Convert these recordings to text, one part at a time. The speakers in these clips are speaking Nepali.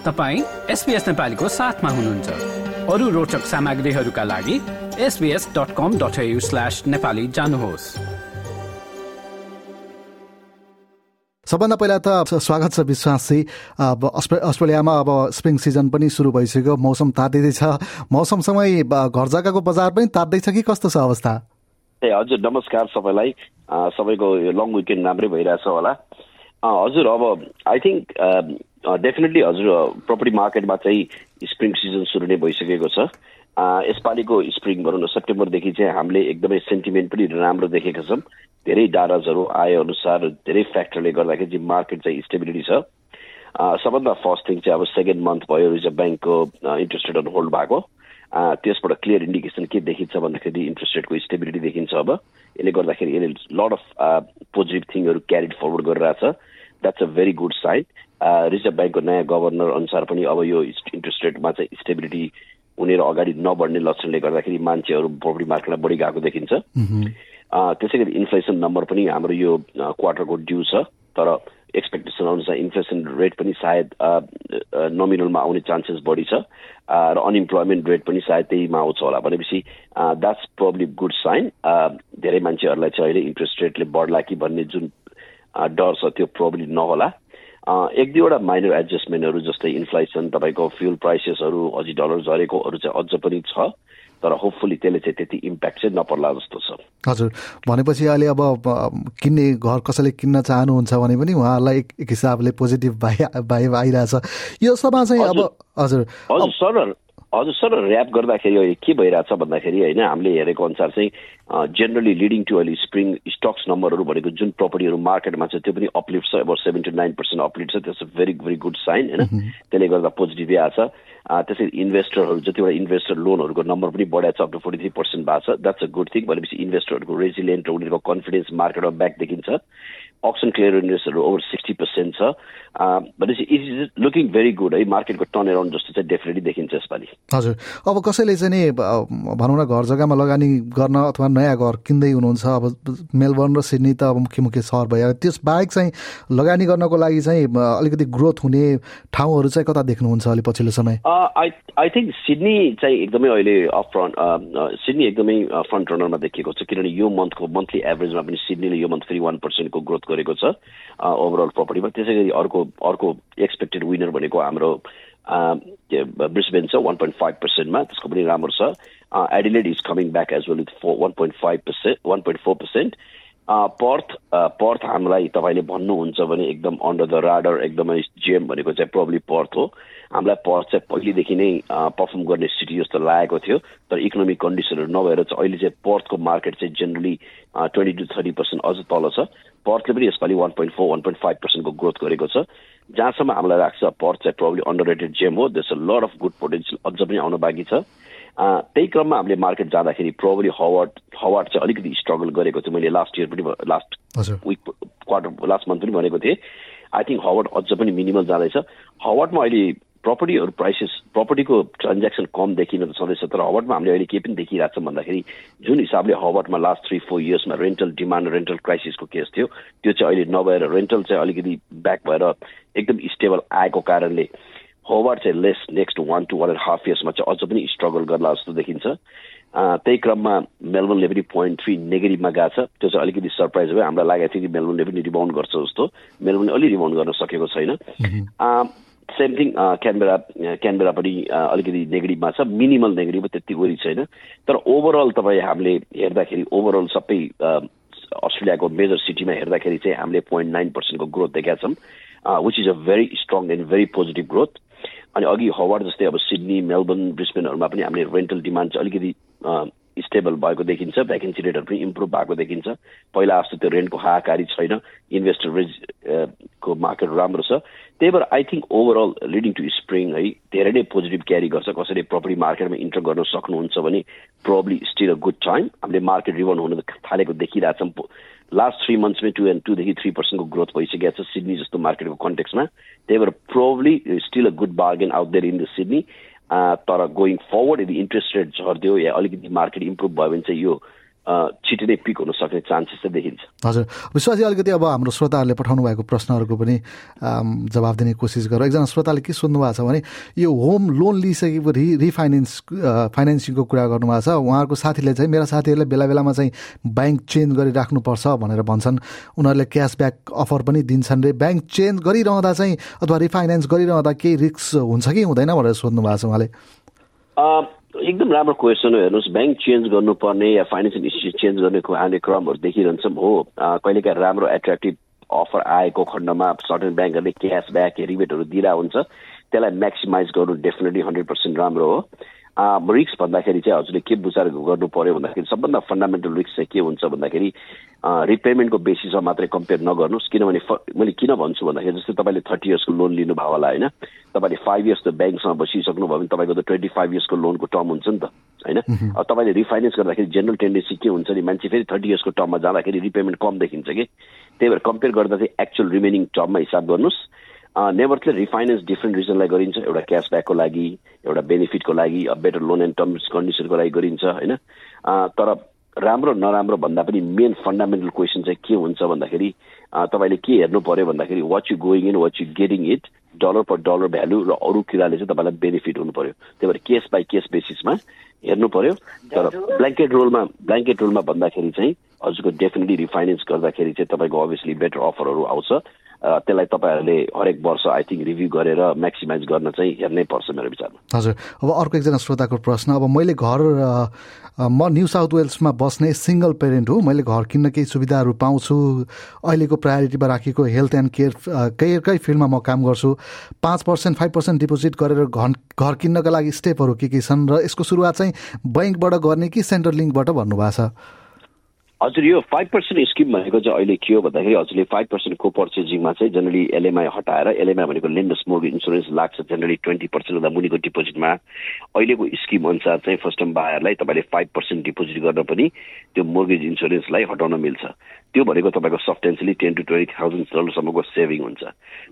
तपाईँ एसपिएस नेपालीको साथमा हुनुहुन्छ। अरू रोचक सामग्रीहरूका लागि SBS dot com dot slash Nepali जानुहोस्। सबभन्दा पहिला त स्वागत छ विश्वासी। अब अस्ट्रेलियामा अब स्प्रिङ सिजन पनि सुरु भइसक्यो। मौसम तातिँदैछ मौसमसँगै घर जग्गाको बजार पनि तात्दैछ कि कस्तो छ अवस्था? ए हजुर नमस्कार सबैलाई। सबैको लङ विकेन्ड राम्रै भइरहेछ होला। हजुर अब आई थिङ्क डेफिनेटली हजुर प्रपर्टी मार्केटमा चाहिँ स्प्रिङ सिजन सुरु नै भइसकेको छ यसपालिको स्प्रिङ भनौँ न सेप्टेम्बरदेखि चाहिँ हामीले एकदमै सेन्टिमेन्ट पनि राम्रो देखेका छौँ धेरै डाटाजहरू आए अनुसार धेरै फ्याक्टरले गर्दाखेरि चाहिँ मार्केट चाहिँ स्टेबिलिटी छ सबभन्दा फर्स्ट थिङ चाहिँ अब सेकेन्ड मन्थ भयो रिजर्भ ब्याङ्कको इन्ट्रेस्ट रेट होल्ड भएको त्यसबाट क्लियर इन्डिकेसन के देखिन्छ भन्दाखेरि इन्ट्रेस्ट रेटको स्टेबिलिटी देखिन्छ अब यसले गर्दाखेरि यसले लड अफ पोजिटिभ थिङहरू क्यारिड फरवर्ड गरिरहेछ that's a very good sign reserve ब्याङ्कको नयाँ गभर्नर अनुसार पनि अब यो इन्ट्रेस्ट रेटमा चाहिँ स्टेबिलिटी उनीहरू अगाडि नबढ्ने लक्षणले गर्दाखेरि मान्छेहरू प्रपर्टी मार्केटलाई बढी गएको देखिन्छ। त्यसै गरी इन्फ्लेसन नम्बर पनि हाम्रो यो क्वार्टरको ड्यू छ तर एक्सपेक्टेसन अनुसार इन्फ्लेसन रेट पनि सायद नोमिनलमा आउने चान्सेस बढी छ र अनइम्प्लोइमेन्ट रेट पनि सायद त्यहीमा आउँछ होला भनेपछि द्याट्स प्रब्ली गुड साइन धेरै मान्छेहरूलाई चाहिँ अहिले इन्ट्रेस्ट रेटले बढ्ला कि भन्ने जुन डर छ त्यो प्रब्ली नहोला। एक दुईवटा माइनर एडजस्टमेन्टहरू जस्तै इन्फ्लेसन तपाईँको फ्युल प्राइसेसहरू अझै डलर झरेकोहरू चाहिँ अझ पनि छ तर होपफुली त्यसले चाहिँ त्यति इम्प्याक्ट चाहिँ नपर्ला जस्तो छ। हजुर भनेपछि अहिले अब किन्ने घर कसैले किन्न चाहनुहुन्छ भने पनि उहाँहरूलाई एक हिसाबले पोजिटिभ भाइ भाइ आइरहेछ। यो सभा चाहिँ अब हजुर। हजुर। सर हजुर सर ऱ्याप गर्दाखेरि के भइरहेछ भन्दाखेरि होइन हामीले हेरेको अनुसार चाहिँ जेनरली लिडिङ टु अहिले स्प्रिङ स्टक्स नम्बरहरू भनेको जुन प्रपर्टीहरू मार्केटमा छ त्यो पनि अपलिफ्ट छ अब सेभेन्टी नाइन पर्सेन्ट अपलिफ्ट छ त्यो भेरी भेरी गुड साइन होइन। त्यसले गर्दा पोजिटिभै आएको छ त्यसरी इन्भेस्टरहरू जतिवटा इन्भेस्टर लोनहरूको नम्बर पनि बढाएको छ up to forty three percent भएको छ। द्याट्स अ गुड थिङ भनेपछि इन्भेस्टरहरूको रेजिलियन्ट र उनीहरूको कन्फिडेन्स मार्केटमा ब्याक देखिन्छ। अप्सन क्लियरेन्सहरू ओभर सिक्सटी पर्सेन्ट छ भनेपछि it is looking very good है मार्केटको टर्न एराउन्ड जस्तो चाहिँ डेफिनेटली देखिन्छ यसपालि हजुर। अब कसैले चाहिँ नि भनौँ न घर जग्गामा लगानी गर्न अथवा नयाँ घर किन्दै हुनुहुन्छ अब मेलबर्न र सिडनी त अब मुख्य मुख्य सहर भयो। त्यस बाहेक चाहिँ लगानी गर्नको लागि चाहिँ अलिकति ग्रोथ हुने ठाउँहरू चाहिँ कता देख्नुहुन्छ अहिले पछिल्लो समय? आई आई थिङ्क सिडनी चाहिँ एकदमै अहिले अफ फ्रन्ट सिडनी एकदमै फ्रन्ट रनरमा देखिएको छ। किनभने यो मन्थको मन्थली एभरेजमा पनि सिडनीले यो मन्थ फेरि वान पर्सेन्टको ग्रोथ गरेको छ ओभरअल प्रपर्टीमा त्यसै गरी अर्को अर्को एक्सपेक्टेड विनर भनेको हाम्रो ब्रिस्बेन छ वान पोइन्ट फाइभ पर्सेन्टमा त्यसको पनि राम्रो छ। Adelaide is coming back as well with four one point five percent one point four percent Perth Perth हामीलाई तपाईँले भन्नुहुन्छ भने एकदम अन्डर द राडर एकदमै जेम भनेको चाहिँ प्रब्ली पर्थ हो। हामीलाई पर्थ चाहिँ पहिलेदेखि नै पर्फर्म गर्ने सिटी जस्तो लागेको थियो। तर इकोनोमिक कन्डिसनहरू नभएर चाहिँ अहिले चाहिँ पर्थको मार्केट चाहिँ generally twenty to thirty percent अझ तल छ। पर्थले पनि यसपालि one point four one point five पर्सेन्टको growth गरेको छ। जहाँसम्म हामीलाई लाग्छ पर्थ चाहिँ प्रब्ली अन्डर रेटेड जेम हो। There's a lot of good potential अझ पनि आउन बाँकी छ। त्यही क्रममा हामीले मार्केट जाँदाखेरि प्रोबली हवार्ड हवार्ड चाहिँ अलिकति स्ट्रगल गरेको थियो मैले लास्ट इयर पनि last week quarter last month पनि भनेको थिएँ। आई थिङ्क हवार्ड अझ पनि मिनिमल जाँदैछ। हवार्डमा अहिले प्रपर्टीहरू प्राइसेस प्रपर्टीको ट्रान्ज्याक्सन कम देखिन त छँदैछ तर हवार्डमा हामीले अहिले के पनि देखिरहेको छौँ भन्दाखेरि जुन हिसाबले हवार्डमा लास्ट थ्री फोर इयर्समा रेन्टल डिमान्ड रेन्टल क्राइसिसको केस थियो त्यो चाहिँ अहिले नभएर रेन्टल चाहिँ अलिकति ब्याक भएर एकदम स्टेबल आएको कारणले होवार्ड चाहिँ less next one two one and half इयर्समा चाहिँ अझ पनि स्ट्रगल गर्ला जस्तो देखिन्छ। त्यही क्रममा मेलबर्नले पनि पोइन्ट थ्री नेगेटिभमा गएको छ। त्यो चाहिँ अलिकति सरप्राइज भयो। हामीलाई लागेको थियो कि मेलबर्नले पनि रिबाउन्ड गर्छ जस्तो। मेलबर्नले अलि रिबाउन्ड गर्न सकेको छैन। सेम थिङ क्यानबेरा क्यानबेरा पनि अलिकति नेगेटिभमा छ मिनिमल नेगेटिभ त्यति वरि छैन तर ओभरअल तपाईँ हामीले हेर्दाखेरि ओभरअल सबै अस्ट्रेलियाको मेजर सिटीमा हेर्दाखेरि चाहिँ हामीले पोइन्ट नाइन पर्सेन्टको ग्रोथ देखाएको छौँ which is a very strong and very positive growth अनि अघि हवार्ड जस्तै अब सिडनी मेलबर्न ब्रिस्बेनहरूमा पनि हामीले रेन्टल डिमान्ड चाहिँ अलिकति स्टेबल भएको देखिन्छ भ्याकेन्सी रेटहरू पनि इम्प्रुभ भएको देखिन्छ। पहिला जस्तो त्यो रेन्टको हाहाकारी छैन इन्भेस्टर रेज को मार्केट राम्रो छ। त्यही भएर I think overall leading to spring है धेरै नै पोजिटिभ क्यारी गर्छ कसैले प्रपर्टी मार्केटमा इन्टर गर्न सक्नुहुन्छ भने probably still a good time हामीले मार्केट रिभर्न हुन थालेको देखिरहेछौँ। लास्ट थ्री मन्थ्समै टु एन्ड टूदेखि थ्री पर्सेन्टको ग्रोथ भइसकेको छ सिडनी जस्तो मार्केटको कन्टेक्समा त्यही भएर probably still a good bargain out there in the Sydney तर गोइङ फरवर्ड यदि इन्ट्रेस्ट रेट झरिदियो या अलिकति मार्केट इम्प्रुभ भयो भने चाहिँ यो छिटो नै पिक हुन सक्ने चान्सेस चाहिँ देखिन्छ। हजुर। विश्वासजी अलिकति अब हाम्रो श्रोताहरूले पठाउनु भएको प्रश्नहरूको पनि जवाब दिने कोसिस गरौँ। एकजना श्रोताले के सोध्नु भएको छ भने यो होम लोन लिइसकेपछि रिफाइनेन्स फाइनेन्सिङको कुरा गर्नुभएको छ। उहाँहरूको साथीले चाहिँ मेरा साथीहरूले बेला बेलामा चाहिँ ब्याङ्क चेन्ज गरिराख्नुपर्छ भनेर भन्छन्। उनीहरूले क्यासब्याक अफर पनि दिन्छन् रे। ब्याङ्क चेन्ज गरिरहँदा चाहिँ अथवा रिफाइनेन्स गरिरहँदा केही रिक्स हुन्छ कि हुँदैन भनेर सोध्नु भएको छ उहाँले? एकदम राम्रो क्वेसन हो हेर्नुहोस् ब्याङ्क चेन्ज गर्नुपर्ने या फाइनेन्सियल इन्स्टिट्युट चेन्ज गर्ने हामी क्रमहरू देखिरहन्छौँ। हो कहिलेकाहीँ राम्रो एट्र्याक्टिभ अफर आएको खण्डमा सर्टेन ब्याङ्कहरूले क्यासब्याक रिबेटहरू दिइरहेको हुन्छ। त्यसलाई म्याक्सिमाइज गर्नु डेफिनेटली हन्ड्रेड पर्सेन्ट राम्रो हो। रिक्स भन्दाखेरि चाहिँ हजुरले के विचार गर्नु पर्यो भन्दाखेरि सबभन्दा फन्डामेन्टल रिक्स चाहिँ के हुन्छ भन्दाखेरि रिपेमेन्टको बेसिसमा मात्रै कम्पेयर नगर्नुहोस् किनभने मैले किन भन्छु भन्दाखेरि जस्तै तपाईँले थर्टी इयर्सको लोन लिनुभयो होला होइन? तपाईँले फाइभ इयर्स त ब्याङ्कसँग बसिसक्नु भयो भने तपाईँको त ट्वेन्टी फाइभ इयर्सको लोनको टर्म हुन्छ नि त होइन? अब तपाईँले रिफाइनेन्स गर्दाखेरि जेनरल टेन्डेन्सी के हुन्छ नि मान्छे फेरि थर्टी इयर्सको टर्ममा जाँदाखेरि रिपेमेन्ट कम देखिन्छ कि? त्यही भएर कम्पेयर गर्दा चाहिँ एक्चुअल रिमेनिङ टर्ममा हिसाब गर्नुहोस्। नेभरले रिफाइनेन्स डिफ्रेन्ट रिजनलाई गरिन्छ. एउटा क्यासब्याकको लागि एउटा बेनिफिटको लागि बेटर लोन एन्ड टर्म्स कन्डिसनको लागि गरिन्छ होइन? तर राम्रो नराम्रो भन्दा पनि मेन फन्डामेन्टल क्वेसन चाहिँ के हुन्छ भन्दाखेरि तपाईँले के हेर्नु पर्यो भन्दाखेरि what you going in what you getting it dollar per dollar value र अरू कुराले चाहिँ तपाईँलाई बेनिफिट हुनु पर्यो। त्यही भएर केस बाई केस बेसिसमा हेर्नु पर्यो। तर ब्ल्याङ्केट रोलमा ब्ल्याङ्केट रोलमा भन्दाखेरि चाहिँ हजुरको डेफिनेटली रिफाइनेन्स गर्दाखेरि चाहिँ तपाईँको अभियसली बेटर अफरहरू आउँछ। त्यसलाई तपाईँहरूले हरेक वर्ष आई थिङ्क रिभ्यू गरेर म्याक्सिमाइज गर्न चाहिँ हेर्नै पर्छ मेरो विचारमा। हजुर। अब अर्को एकजना श्रोताको प्रश्न अब मैले घर म न्यू साउथ वेल्समा बस्ने सिङ्गल पेरेन्ट हो। मैले घर किन्न केही सुविधाहरू पाउँछु। अहिलेको प्रायोरिटीमा राखेको हेल्थ एन्ड केयर केयरकै फिल्डमा म काम गर्छु। पाँच पर्सेन्ट फाइभ पर्सेन्ट डिपोजिट गरेर घर घर किन्नका लागि स्टेपहरू के के छन् र यसको सुरुवात चाहिँ ब्याङ्कबाट गर्ने कि सेन्ट्रल लिङ्कबाट भन्नुभएको छ? हजुर यो फाइभ पर्सेन्ट स्किम भनेको चाहिँ अहिले के हो भन्दाखेरि हजुरले फाइभ पर्सेन्ट को पर्चेजिङमा चाहिँ जनरली एलएमआई हटाएर एलएमआई भनेको लेन्डर्स मोर्ग इन्सुरेन्स लाग्छ जेनरली ट्वेन्टी पर्सेन्टभन्दा मुनिको डिपोजिटमा अहिलेको स्किम अनुसार चाहिँ फर्स्ट टाइम बायरलाई तपाईँले फाइभ पर्सेन्ट डिपोजिट गर्न पनि त्यो मोर्गेज इन्सुरेन्सलाई हटाउन मिल्छ। त्यो भनेको तपाईँको substantially ten to twenty thousand डलरसम्मको saving हुन्छ।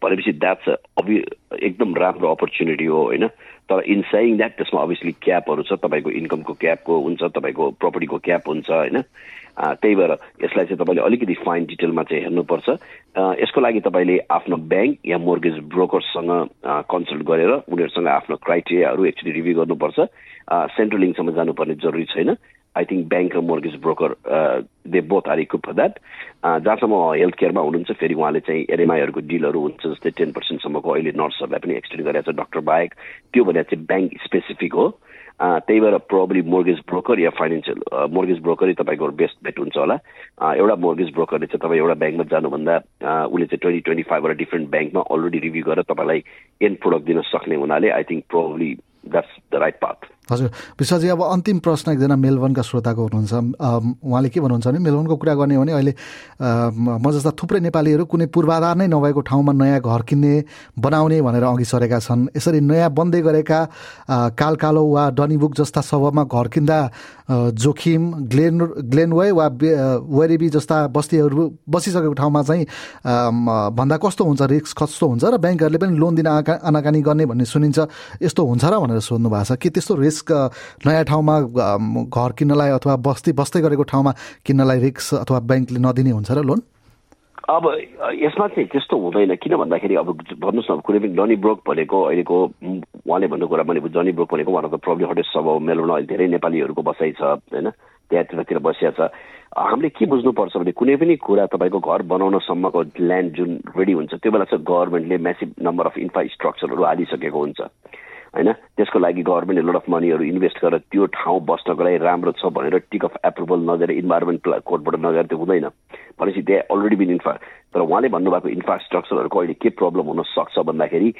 भनेपछि द्याट्स अभि एकदम राम्रो अपर्च्युनिटी हो होइन? तर इन सेयिङ द्याट त्यसमा अभियसली क्यापहरू छ तपाईँको इन्कमको क्यापको हुन्छ तपाईँको प्रपर्टीको क्याप हुन्छ होइन? त्यही भएर यसलाई चाहिँ तपाईँले अलिकति फाइन डिटेलमा चाहिँ हेर्नुपर्छ। यसको लागि तपाईँले आफ्नो ब्याङ्क या मोर्गेज ब्रोकरसँग कन्सल्ट गरेर उनीहरूसँग आफ्नो क्राइटेरियाहरू एक्चुली रिभ्यू गर्नुपर्छ। सेन्ट्रल लिङ्कसम्म जानुपर्ने जरुरी छैन। आई थिङ्क ब्याङ्क र mortgage broker they both are equip for that जहाँसम्म हेल्थ केयरमा हुनुहुन्छ फेरि उहाँले चाहिँ एरएमआईहरूको डिलहरू हुन्छ जस्तै टेन पर्सेन्टसम्मको अहिले नर्सहरूलाई पनि एक्सटेन्ड गरेको छ डक्टर बाहेक। त्यो भने चाहिँ ब्याङ्क स्पेसिफिक हो। त्यही भएर प्रोब्ली मोर्गेज ब्रोकर या फाइनेन्सियल मोर्गेज ब्रोकरै तपाईँको बेस्ट भेट हुन्छ होला। एउटा मोर्गेज ब्रोकरले चाहिँ तपाईँ एउटा ब्याङ्कमा जानुभन्दा उसले चाहिँ ट्वेन्टी ट्वेन्टी फाइभवटा डिफ्रेन्ट ब्याङ्कमा अलरेडी रिभ्यू गरेर तपाईँलाई एन्ड प्रोडक्ट दिन सक्ने हुनाले I think probably that's the right path हजुर। विश्वजी अब अन्तिम प्रश्न एकजना मेलबर्नका श्रोताको हुनुहुन्छ। उहाँले के भन्नुहुन्छ भने मेलबर्नको कुरा गर्ने हो भने अहिले म जस्ता थुप्रै नेपालीहरू कुनै पूर्वाधार नै नभएको ठाउँमा नयाँ घर किन्ने बनाउने भनेर अघि सरेका छन्। यसरी नयाँ बन्दै गरेका कालकालो वा डनीबुक जस्ता सबमा घर किन्दा जोखिम ग्लेन ग्लेनवे वा वेरिबी जस्ता बस्तीहरू बसिसकेको ठाउँमा चाहिँ भन्दा कस्तो हुन्छ रिस्क कस्तो हुन्छ र ब्याङ्कहरूले पनि लोन दिन आनाकानी गर्ने भन्ने सुनिन्छ। यस्तो हुन्छ र भनेर सोध्नु भएको छ। के त्यस्तो रिस्क रिस्क नयाँ ठाउँमा घर किन्नलाई अथवा बस्ती बस्दै गरेको ठाउँमा किन्नलाई रिस्क अथवा ब्याङ्कले नदिने हुन्छ र लोन? अब यसमा चाहिँ त्यस्तो हुँदैन। किन भन्दाखेरि अब भन्नुहोस् न कुनै पनि जनी ब्रोक भनेको अहिलेको उहाँले भन्नु कुरा भने जनी ब्रोक भनेको उहाँ त प्रब्लम हटेस्ट सब मेलोमा अहिले धेरै नेपालीहरूको बसाइ छ होइन? त्यहाँतिरतिर बसिया छ। हामीले के बुझ्नुपर्छ भने कुनै पनि कुरा तपाईँको घर बनाउनसम्मको ल्यान्ड जुन रेडी हुन्छ त्यो बेला चाहिँ गभर्मेन्टले म्यासिभ नम्बर अफ इन्फ्रास्ट्रक्चरहरू हालिसकेको हुन्छ। होइन? त्यसको लागि गभर्मेन्टले लड अफ मनीहरू इन्भेस्ट गरेर त्यो ठाउँ बस्नको लागि राम्रो छ भनेर टिक अफ एप्रुभल नगरेर इन्भाइरोमेन्ट कोर्टबाट नगरेर त्यो हुँदैन। भनेपछि त्यहाँ अलरेडी बिन इन्फ्रा तर उहाँले भन्नुभएको इन्फ्रास्ट्रक्चरहरूको अहिले के प्रब्लम हुन सक्छ भन्दाखेरि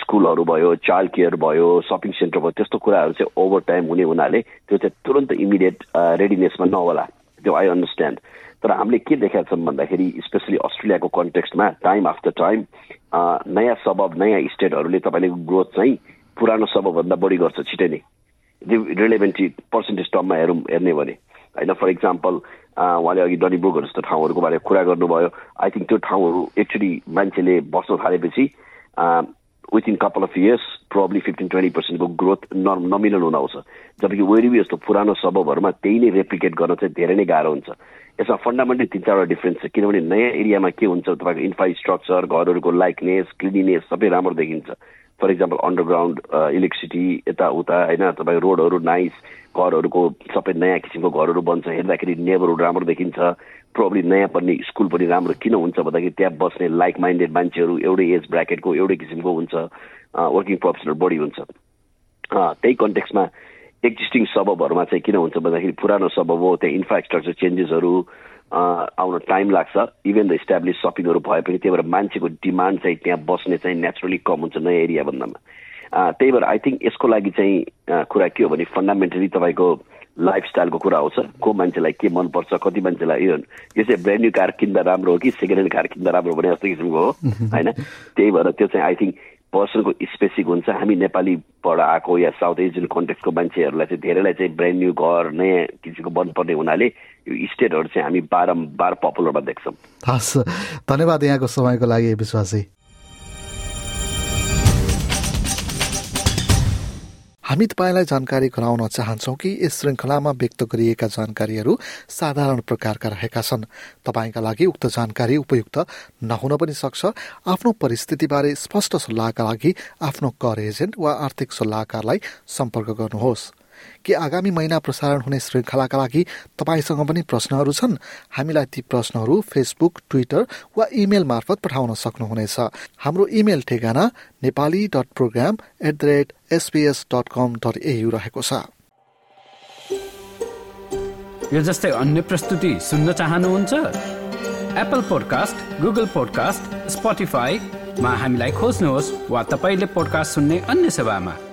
स्कुलहरू भयो चाइल्ड केयर भयो सपिङ सेन्टर भयो त्यस्तो कुराहरू चाहिँ ओभर टाइम हुने हुनाले त्यो चाहिँ तुरन्त इमिडिएट रेडिनेसमा नहोला। त्यो आई अन्डरस्ट्यान्ड तर हामीले के देखाएको छौँ भन्दाखेरि स्पेसली अस्ट्रेलियाको कन्टेक्स्टमा टाइम आफ्टर टाइम नयाँ सबब नयाँ स्टेटहरूले तपाईँले ग्रोथ चाहिँ पुरानो सबभन्दा बढी गर्छ छिटै नै। रिलेभेन्टी पर्सेन्टेज टर्ममा हेरौँ हेर्ने भने। होइन फर इक्जाम्पल उहाँले अघि डनीब्रुकहरू जस्तो ठाउँहरूको बारेमा कुरा गर्नुभयो। आई थिङ्क त्यो ठाउँहरू एक्चुली मान्छेले बस्न थालेपछि within couple of years probably fifteen twenty पर्सेन्टको growth न नमिलन हुन आउँछ। जबकि वेरिबी जस्तो पुरानो सबहरूमा त्यही नै रेप्लिकेट गर्न चाहिँ धेरै नै गाह्रो हुन्छ। यसमा फन्डामेन्टली तिन चारवटा डिफ्रेन्स छ। किनभने नयाँ एरियामा के हुन्छ तपाईँको इन्फ्रास्ट्रक्चर घरहरूको लाइकनेस क्लिनिनेस सबै राम्रो देखिन्छ। फर इक्जाम्पल अन्डरग्राउन्ड इलेक्ट्रिसिटी यताउता होइन तपाईँको रोडहरू नाइस घरहरूको सबै नयाँ किसिमको घरहरू बन्छ हेर्दाखेरि नेबरहुड राम्रो देखिन्छ प्रब्ली नयाँ पनि स्कुल पनि राम्रो किन हुन्छ भन्दाखेरि त्यहाँ बस्ने लाइक माइन्डेड मान्छेहरू एउटै एज ब्राकेटको एउटै किसिमको हुन्छ वर्किङ प्रोफेसनल बढी हुन्छ। त्यही कन्टेक्समा एक्जिस्टिङ सबबहरूमा चाहिँ किन हुन्छ भन्दाखेरि पुरानो सबब हो त्यहाँ इन्फ्रास्ट्रक्चर चेन्जेसहरू आउन टाइम लाग्छ। इभन द इस्टाब्लिस सपिङहरू भए पनि त्यही भएर मान्छेको डिमान्ड चाहिँ त्यहाँ बस्ने चाहिँ नेचुरली कम हुन्छ नयाँ एरिया भन्दामा। त्यही भएर आई थिङ्क यसको लागि चाहिँ कुरा के हो भने फन्डामेन्टली तपाईँको लाइफस्टाइलको कुरा आउँछ। को मान्छेलाई के मनपर्छ कति मान्छेलाई यो यो चाहिँ ब्रान्ड न्यू कार किन्दा राम्रो हो कि सेकेन्ड ह्यान्ड कार किन्दा राम्रो भने जस्तो किसिमको हो होइन? त्यही भएर त्यो चाहिँ आई थिङ्क पर्सनको स्पेसिक हुन्छ। हामी नेपालीबाट आएको या साउथ एसियन कन्टेक्सको मान्छेहरूलाई चाहिँ धेरैलाई चाहिँ ब्रान्ड न्यू घर नयाँ किसिमको मनपर्ने हुनाले यो स्टेटहरू चाहिँ हामी बारम्बार पपुलरमा देख्छौँ। हस् धन्यवाद यहाँको समयको लागि विश्वासी। हामी तपाईँलाई जानकारी गराउन चाहन्छौ कि यस श्रृङ्खलामा व्यक्त गरिएका जानकारीहरू साधारण प्रकारका रहेका छन्। तपाईँका लागि उक्त जानकारी उपयुक्त नहुन पनि सक्छ। आफ्नो परिस्थितिबारे स्पष्ट सल्लाहका लागि आफ्नो कर एजेन्ट वा आर्थिक सल्लाहकारलाई सम्पर्क गर्नुहोस्। के आगामी महिना प्रसारण हुने श्रृङ्खलाका लागि तपाईँसँग पनि प्रश्नहरू छन्। हामीलाई ती प्रश्नहरू फेसबुक ट्विटर वा इमेल मार्फत पठाउन सक्नुहुनेछ। हाम्रो इमेल ठेगाना Nepali dot program at the rate SBS dot com dot AU रहेको छ। यो जस्तै अन्य प्रस्तुति सुन्न चाहनुहुन्छ? एप्पल पोडकास्ट गुगल पोडकास्ट स्पोटिफाईमा हामीलाई खोज्नुहोस् वा तपाईँले पोडकास्ट सुन्ने अन्य सेवामा।